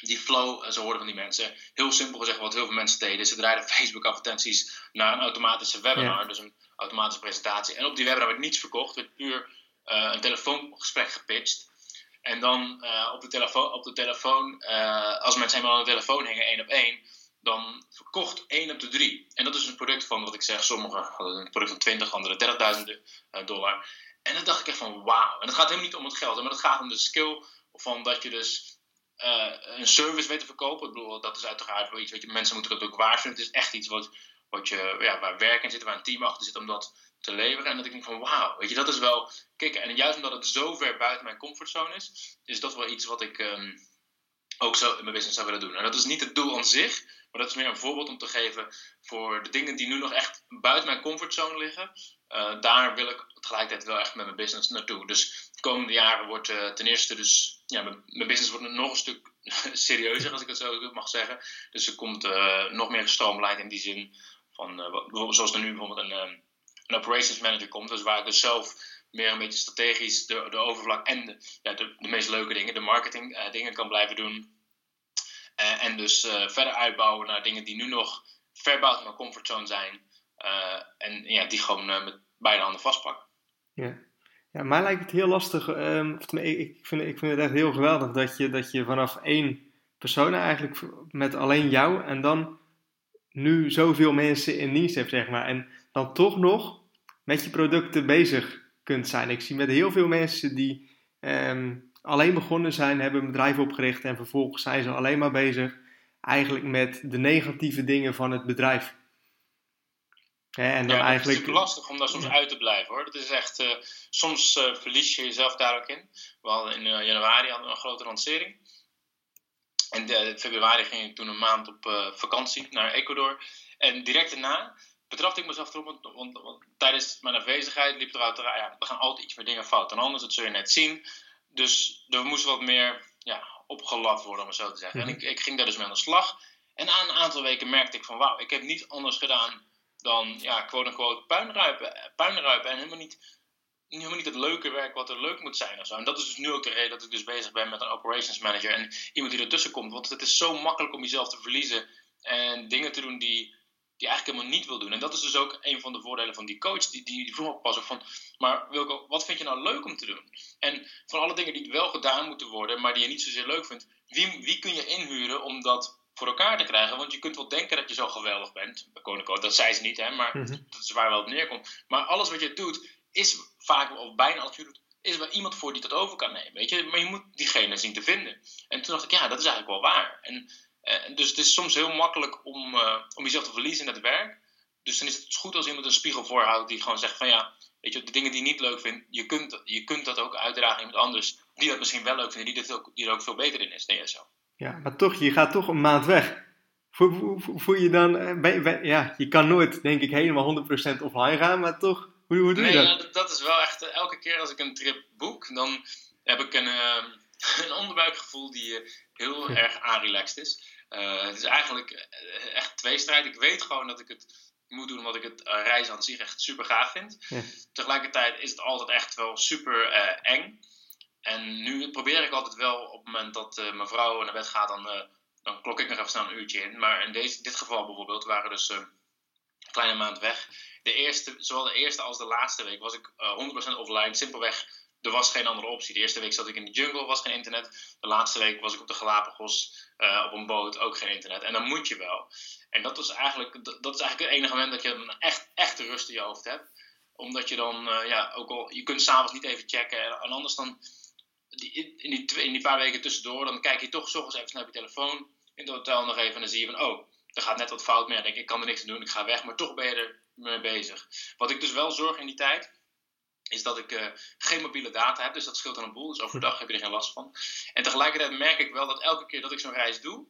die flow uh, zou horen van die mensen. Heel simpel gezegd wat heel veel mensen deden. Ze draaiden Facebook advertenties naar een automatische webinar. Ja. Dus een automatische presentatie. En op die webinar werd niets verkocht, werd puur uh, een telefoongesprek gepitcht. En dan uh, op de telefoon, op de telefoon uh, als mensen helemaal aan de telefoon hingen, één op één, dan verkocht één op de drie. En dat is een product van, wat ik zeg, sommigen hadden een product van 20, anderen 30.000 dollar. En dan dacht ik echt van wauw. En het gaat helemaal niet om het geld, maar het gaat om de skill van dat je dus een service weet te verkopen. Ik bedoel, dat is uiteraard wel iets wat je mensen moeten dat ook waarschuwen. Het is echt iets wat wat je, ja, waar werk in zit, waar een team achter zit om dat te leveren. En dat ik denk van wauw, weet je, dat is wel kicken. En juist omdat het zo ver buiten mijn comfortzone is, is dat wel iets wat ik, um, ook zo in mijn business zou willen doen. En dat is niet het doel aan zich, maar dat is meer een voorbeeld om te geven voor de dingen die nu nog echt buiten mijn comfortzone liggen. Uh, daar wil ik tegelijkertijd wel echt met mijn business naartoe. Dus komende jaren wordt uh, ten eerste dus, ja, mijn, business wordt nog een stuk serieuzer, als ik het zo mag zeggen. Dus er komt uh, nog meer gestroomlijnd in die zin van, bijvoorbeeld zoals er nu bijvoorbeeld een, een operations manager komt. Dus waar ik dus zelf meer een beetje strategisch de, de overvlak en de, ja, de, de meest leuke dingen, de marketing dingen kan blijven doen. en dus verder uitbouwen naar dingen die nu nog ver buiten mijn comfortzone zijn. Uh, en ja, die gewoon uh, met beide handen vastpakken. Ja. Ja, mij lijkt het heel lastig. Um, ik, vind, ik vind het echt heel geweldig dat je, dat je vanaf één persoon eigenlijk met alleen jou en dan nu zoveel mensen in dienst hebt, zeg maar. En dan toch nog met je producten bezig kunt zijn. Ik zie met heel veel mensen die um, alleen begonnen zijn, hebben een bedrijf opgericht en vervolgens zijn ze alleen maar bezig eigenlijk met de negatieve dingen van het bedrijf en dan ja, eigenlijk... Het is lastig om daar soms uit te blijven hoor. Dat is echt, uh, soms uh, verlies je jezelf daar ook in. We hadden in uh, januari hadden we een grote lancering. En in februari ging ik toen een maand op vakantie naar Ecuador. En direct daarna betrapte ik mezelf erop, want, want, want, tijdens mijn afwezigheid liep er uit, ja, er gaan altijd iets meer dingen fout dan anders, dat zul je net zien. Dus er moest wat meer ja, opgelat worden, om het zo te zeggen. En mhm. ik, ik ging daar dus mee aan de slag. En na een aantal weken merkte ik van, wauw, ik heb niet anders gedaan dan ja, quote-unquote puinruipen, puinruipen en helemaal niet, helemaal niet het leuke werk wat er leuk moet zijn of zo. En dat is dus nu ook de reden dat ik dus bezig ben met een operations manager en iemand die ertussen komt. Want het is zo makkelijk om jezelf te verliezen en dingen te doen die, die eigenlijk helemaal niet wil doen. En dat is dus ook een van de voordelen van die coach. Die, die, vroeg me pas ook van, maar Wilco, wat vind je nou leuk om te doen? En van alle dingen die wel gedaan moeten worden, maar die je niet zozeer leuk vindt, wie, wie kun je inhuren om dat voor elkaar te krijgen. Want je kunt wel denken dat je zo geweldig bent. Koninko, dat zei ze niet, hè, maar mhm. dat is waar wel op neerkomt. Maar alles wat je doet, is vaak, of bijna als je doet, is er iemand voor die dat over kan nemen. Weet je? Maar je moet diegene zien te vinden. En toen dacht ik, ja, dat is eigenlijk wel waar. En, uh, dus het is soms heel makkelijk om, uh, om jezelf te verliezen in het werk. Dus dan is het goed als iemand een spiegel voorhoudt die gewoon zegt van ja, weet je, de dingen die je niet leuk vindt, je kunt, je kunt dat ook uitdragen aan iemand anders die dat misschien wel leuk vindt, die, dat ook, die er ook veel beter in is dan jezelf. Ja, maar toch, je gaat toch een maand weg. Voel, voel, je dan, eh, ja, je kan nooit, denk ik, helemaal 100% offline gaan, maar toch, hoe, hoe doe je dat? Nee, dat is wel echt, eh, elke keer als ik een trip boek, dan heb ik een, uh, een onderbuikgevoel die heel erg aanrelaxed is. het is eigenlijk echt tweestrijd. Ik weet gewoon dat ik het moet doen omdat ik het reizen aan zich echt super gaaf vind. Ja. Tegelijkertijd is het altijd echt wel super eng. En nu probeer ik altijd wel op het moment dat uh, mijn vrouw naar bed gaat, dan, uh, dan klok ik nog even snel een uurtje in. Maar in deze, dit geval bijvoorbeeld waren dus uh, een kleine maand weg. De eerste, zowel de eerste als de laatste week was ik 100% offline. Simpelweg, er was geen andere optie. De eerste week zat ik in de jungle, was geen internet. De laatste week was ik op de Galapagos op een boot, ook geen internet. En dan moet je wel. En dat, was eigenlijk, dat, is eigenlijk het enige moment dat je echt, echt rust in je hoofd hebt. Omdat je dan, ja, ook al, je kunt s'avonds niet even checken. En anders dan in, die die paar weken tussendoor, dan kijk je toch eens even naar je telefoon in het hotel nog even en dan zie je van, oh, er gaat net wat fout mee. Dan denk ik, ik kan er niks aan doen, ik ga weg, maar toch ben je er mee bezig. Wat ik dus wel zorg in die tijd, is dat ik uh, geen mobiele data heb, dus dat scheelt dan een boel. Dus overdag heb je er geen last van. En tegelijkertijd merk ik wel dat elke keer dat ik zo'n reis doe,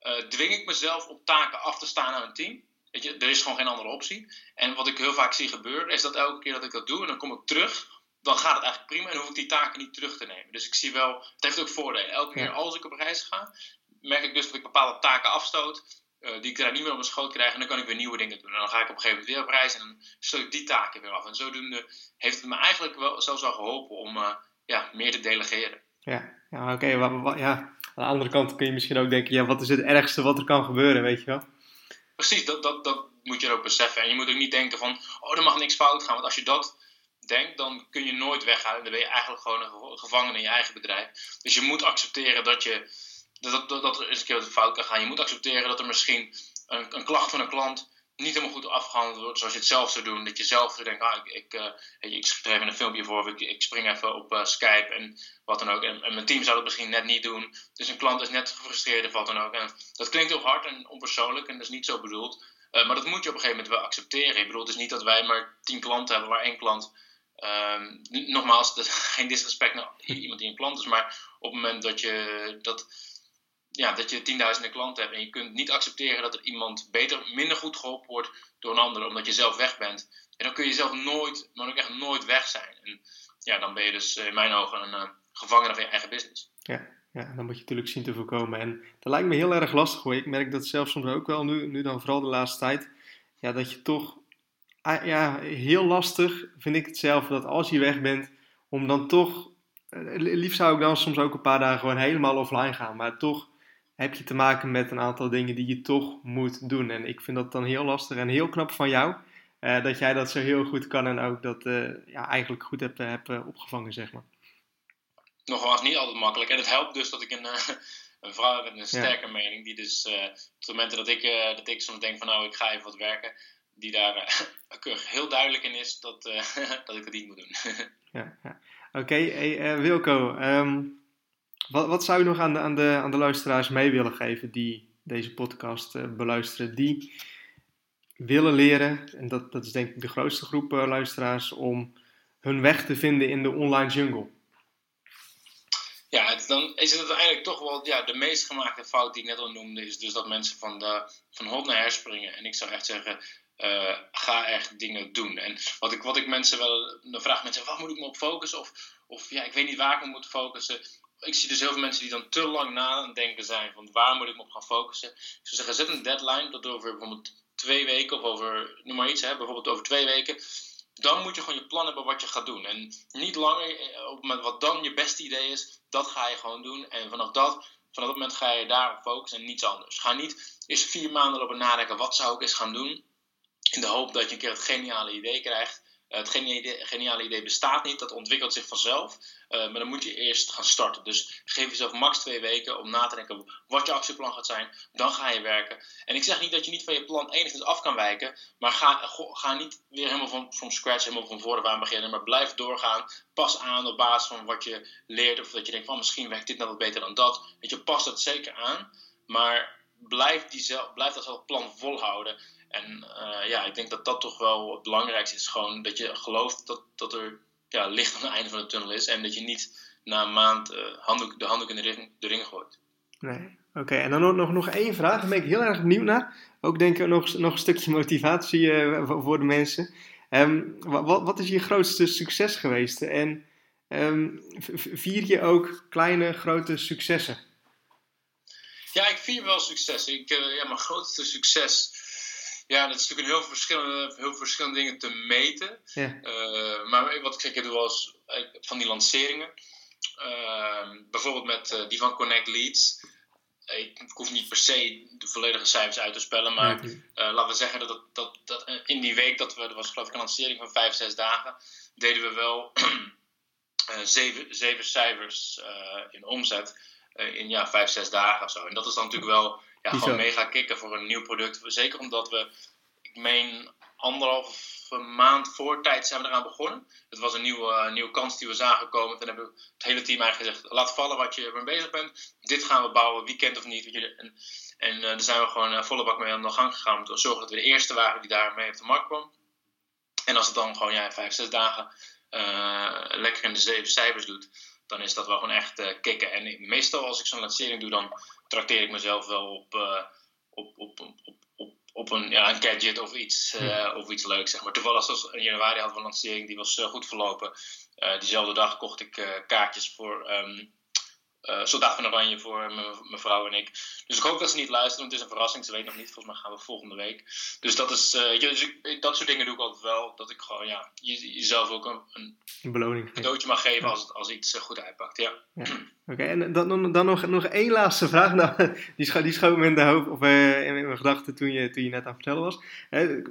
uh, dwing ik mezelf op taken af te staan aan een team. Weet je, er is gewoon geen andere optie. En wat ik heel vaak zie gebeuren, is dat elke keer dat ik dat doe, en dan kom ik terug dan gaat het eigenlijk prima en hoef ik die taken niet terug te nemen. Dus ik zie wel, het heeft ook voordelen. Elke keer als ik op reis ga, merk ik dus dat ik bepaalde taken afstoot, uh, die ik daar niet meer op mijn schoot krijg, en dan kan ik weer nieuwe dingen doen. En dan ga ik op een gegeven moment weer op reis en dan stoot ik die taken weer af. En zodoende heeft het me eigenlijk wel zelfs al geholpen om uh, ja, meer te delegeren. Ja, ja oké. ja. Aan de andere kant kun je misschien ook denken, ja, wat is het ergste wat er kan gebeuren, weet je wel? Precies, dat, dat, dat moet je ook beseffen. En je moet ook niet denken van, oh, er mag niks fout gaan. Want als je dat denkt, dan kun je nooit weggaan. Dan ben je eigenlijk gewoon een gevangene in je eigen bedrijf. Dus je moet accepteren dat, je, dat, dat, dat er eens een keer fout kan gaan. Je moet accepteren dat er misschien een, een klacht van een klant niet helemaal goed afgehandeld wordt zoals je het zelf zou doen. Dat je zelf zou denken, ah, ik, ik, uh, ik schrijf even een filmpje voor ik, ik spring even op uh, Skype en wat dan ook. En, en, mijn team zou dat misschien net niet doen. Dus een klant is net gefrustreerd of wat dan ook. En dat klinkt heel hard en onpersoonlijk en dat is niet zo bedoeld. Uh, maar dat moet je op een gegeven moment wel accepteren. Ik bedoel, het is niet dat wij maar tien klanten hebben waar één klant Um, nogmaals, geen disrespect naar iemand die een klant is, maar op het moment dat je dat ja, dat je tienduizenden klanten hebt en je kunt niet accepteren dat er iemand beter, minder goed geholpen wordt door een ander, omdat je zelf weg bent. En dan kun je zelf nooit, maar ook echt nooit weg zijn. En ja, dan ben je dus in mijn ogen een uh, gevangene van je eigen business. Ja, ja, dan moet je natuurlijk zien te voorkomen. En dat lijkt me heel erg lastig hoor. Ik merk dat zelf soms ook wel, nu, nu dan vooral de laatste tijd, ja, dat je toch, ja, heel lastig vind ik het zelf, dat als je weg bent, om dan toch, eh, liefst zou ik dan soms ook een paar dagen gewoon helemaal offline gaan, maar toch heb je te maken met een aantal dingen die je toch moet doen. En ik vind dat dan heel lastig en heel knap van jou. Uh, dat jij dat zo heel goed kan en ook dat uh, ja, eigenlijk goed hebt, hebt opgevangen, zeg maar nogmaals niet altijd makkelijk. En het helpt dus dat ik een, uh, een vrouw heb met een sterke mening. Die dus uh, op het moment dat ik, dat ik soms denk van nou ik ga even wat werken. Die daar heel duidelijk in is dat, dat ik het niet moet doen. ja, ja. Oké, okay, hey, Wilco. Um, wat, wat zou je nog aan de, aan, de, aan de luisteraars mee willen geven die deze podcast beluisteren? Die willen leren, en dat, dat is denk ik de grootste groep luisteraars, om hun weg te vinden in de online jungle. Ja, dan is het eigenlijk toch wel ja, de meest gemaakte fout die ik net al noemde, is dus dat mensen van, de, van hot naar her springen. En ik zou echt zeggen, uh, ga echt dingen doen. En wat ik, wat ik mensen wel, vraag mensen, waar moet ik me op focussen? Of, of ja, ik weet niet waar ik me moet focussen. Ik zie dus heel veel mensen die dan te lang na het denken zijn van waar moet ik me op gaan focussen. Zou zeggen, zet een deadline tot over bijvoorbeeld twee weken of over, noem maar iets, hè, bijvoorbeeld over twee weken dan moet je gewoon je plan hebben wat je gaat doen. En niet langer eh, op met wat dan je beste idee is, dat ga je gewoon doen. En vanaf dat, vanaf dat moment ga je daarop focussen en niets anders. Ga niet eerst vier maanden lopen nadenken, wat zou ik eens gaan doen? In de hoop dat je een keer het geniale idee krijgt. Eh, het geniale idee bestaat niet, dat ontwikkelt zich vanzelf. Uh, maar dan moet je eerst gaan starten. Dus geef jezelf max twee weken om na te denken wat je actieplan gaat zijn. Dan ga je werken. En ik zeg niet dat je niet van je plan enigszins af kan wijken. Maar ga, ga niet weer helemaal van, van scratch, helemaal van voren aan beginnen. Maar blijf doorgaan. Pas aan op basis van wat je leert. Of dat je denkt van misschien werkt dit nou wat beter dan dat. Weet je, pas dat zeker aan. Maar blijf, die zelf, blijf dat zelf plan volhouden. En uh, ja, ik denk dat dat toch wel het belangrijkste is. Gewoon dat je gelooft dat, dat er ja, licht aan het einde van de tunnel is. En dat je niet na een maand uh, handdoek, de handdoek in de ring, de ring gooit. Nee. Oké, en dan nog, nog, nog één vraag. Daar ben ik heel erg benieuwd naar. Ook denk ik nog, nog een stukje motivatie uh, voor de mensen. Um, wat, wat is je grootste succes geweest? En um, vier je ook kleine, grote successen? Ja, ik vier wel successen. Ik, ja, mijn grootste succes ja, dat is natuurlijk een heel verschillende, heel verschillende dingen te meten. Ja. Uh, maar wat ik ik doe eens eh, van die lanceringen. Uh, bijvoorbeeld met uh, die van Connect Leads. Ik, ik, hoef niet per se de volledige cijfers uit te spellen, maar laten we zeggen dat, dat, dat, in die week dat we, er was geloof ik een lancering van vijf, zes dagen, deden we wel zeven, zeven cijfers in omzet in ja, vijf, zes dagen of zo. En dat is dan natuurlijk wel ja, gewoon mega kicken voor een nieuw product. Zeker omdat we, ik meen, anderhalve maand voor tijd zijn we eraan begonnen. Het was een nieuwe, uh, nieuwe kans die we zagen komen. Toen hebben we het hele team eigenlijk gezegd: laat vallen wat je mee bezig bent. Dit gaan we bouwen, weekend of niet. En, en uh, daar zijn we gewoon uh, volle bak mee aan de gang gegaan. Om te zorgen dat we de eerste waren die daarmee op de markt kwam. En als het dan gewoon ja, vijf, zes dagen lekker in de zeven cijfers doet, dan is dat wel gewoon echt kicken. En meestal als ik zo'n lancering doe, dan trakteer ik mezelf wel op, uh, op, op, op, op, op een, ja, een gadget of iets, uh, of iets leuks. Zeg maar. Toevallig in januari hadden we een lancering, die was uh, goed verlopen. diezelfde dag kocht ik kaartjes voor um, uh, Soldaat van Oranje voor mijn vrouw en ik. Dus ik hoop dat ze niet luisteren, want het is een verrassing. Ze weet nog niet, volgens mij gaan we volgende week. Dus dat, is, uh, dus ik, dat soort dingen doe ik altijd wel. Dat ik gewoon ja, jezelf ook een, een beloning cadeautje mag geven als, als iets uh, goed uitpakt. Ja. ja. Oké, en dan, dan nog, nog één laatste vraag. Nou, die, scho die schoot me in de hoofd, of in mijn gedachten toen je, toen je net aan het vertellen was.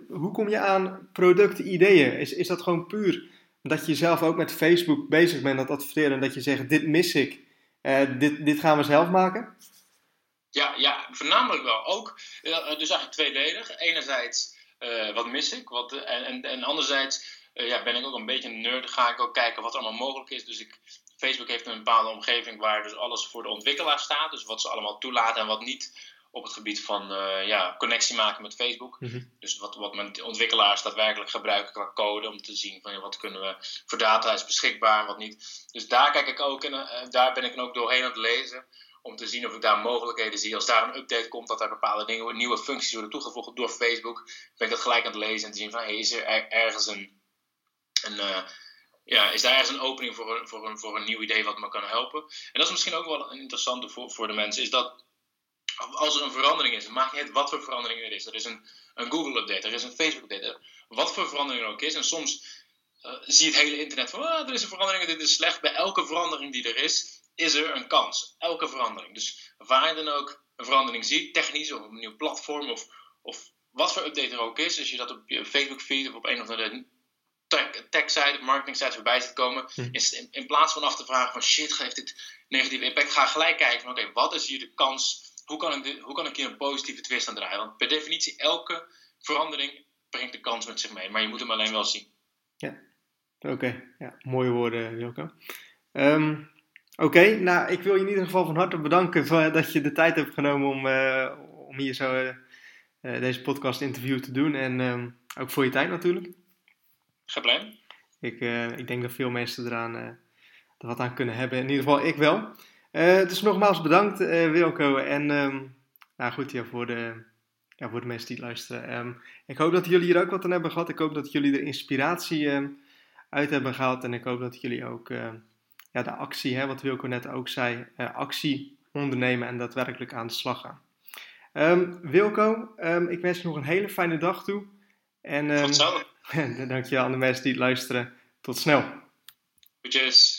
hoe kom je aan productideeën? Is, is dat gewoon puur dat je zelf ook met Facebook bezig bent, dat adverteren en dat je zegt: Dit mis ik. Uh, dit, dit gaan we zelf maken? Ja, ja voornamelijk wel. Ook, uh, dus eigenlijk tweeledig. Enerzijds, wat mis ik? Wat, en, en, en anderzijds ja, ben ik ook een beetje een nerd. Ga ik ook kijken wat er allemaal mogelijk is. Dus ik, Facebook heeft een bepaalde omgeving waar dus alles voor de ontwikkelaar staat. Dus wat ze allemaal toelaten en wat niet op het gebied van uh, ja, connectie maken met Facebook. Mm -hmm. Dus wat, wat mijn ontwikkelaars daadwerkelijk gebruiken qua code om te zien van ja, wat kunnen we voor data is beschikbaar en wat niet. Dus daar kijk ik ook en uh, daar ben ik ook doorheen aan het lezen om te zien of ik daar mogelijkheden zie. Als daar een update komt, dat er bepaalde dingen, nieuwe functies worden toegevoegd door Facebook, ben ik dat gelijk aan het lezen en te zien van, hey, is er ergens een, een uh, ja, is daar ergens een opening voor een, voor, een, voor een nieuw idee wat me kan helpen? En dat is misschien ook wel een interessante voor, voor de mensen, is dat als er een verandering is, maakt niet uit wat voor verandering er is. Er is een, een Google-update, er is een Facebook-update, wat voor verandering er ook is. En soms uh, zie je het hele internet van, ah, er is een verandering, dit is slecht. Bij elke verandering die er is, is er een kans. Elke verandering. Dus waar je dan ook een verandering ziet, technisch of een nieuw platform of, of wat voor update er ook is, als je dat op je Facebook feed of op een of andere tech site, marketing site voorbij ziet komen, hm. is in, in, plaats van af te vragen van shit, geeft dit negatieve impact, ga gelijk kijken van oké, wat is hier de kans, hoe kan, ik hoe kan ik hier een positieve twist aan draaien? Want per definitie, elke verandering brengt de kans met zich mee, maar je moet hem alleen wel zien. Ja, oké. Ja, mooie woorden, Wilco. Ehm, oké, nou, ik wil je in ieder geval van harte bedanken voor, dat je de tijd hebt genomen om, uh, om hier zo uh, deze podcast interview te doen. En um, ook voor je tijd natuurlijk. Geen Ik, ik denk dat veel mensen eraan er wat aan kunnen hebben. In ieder geval ik wel. Dus nogmaals bedankt Wilco. En um, nou goed, ja, voor de ja, voor de mensen die luisteren. Um, ik hoop dat jullie hier ook wat aan hebben gehad. Ik hoop dat jullie er inspiratie um, uit hebben gehaald. En ik hoop dat jullie ook uh, ja, de actie, hè, wat Wilco net ook zei, actie ondernemen en daadwerkelijk aan de slag gaan. Um, Wilco, ik wens je nog een hele fijne dag toe. En, Tot zo. dankjewel aan de mensen die luisteren. Tot snel. Goedjes.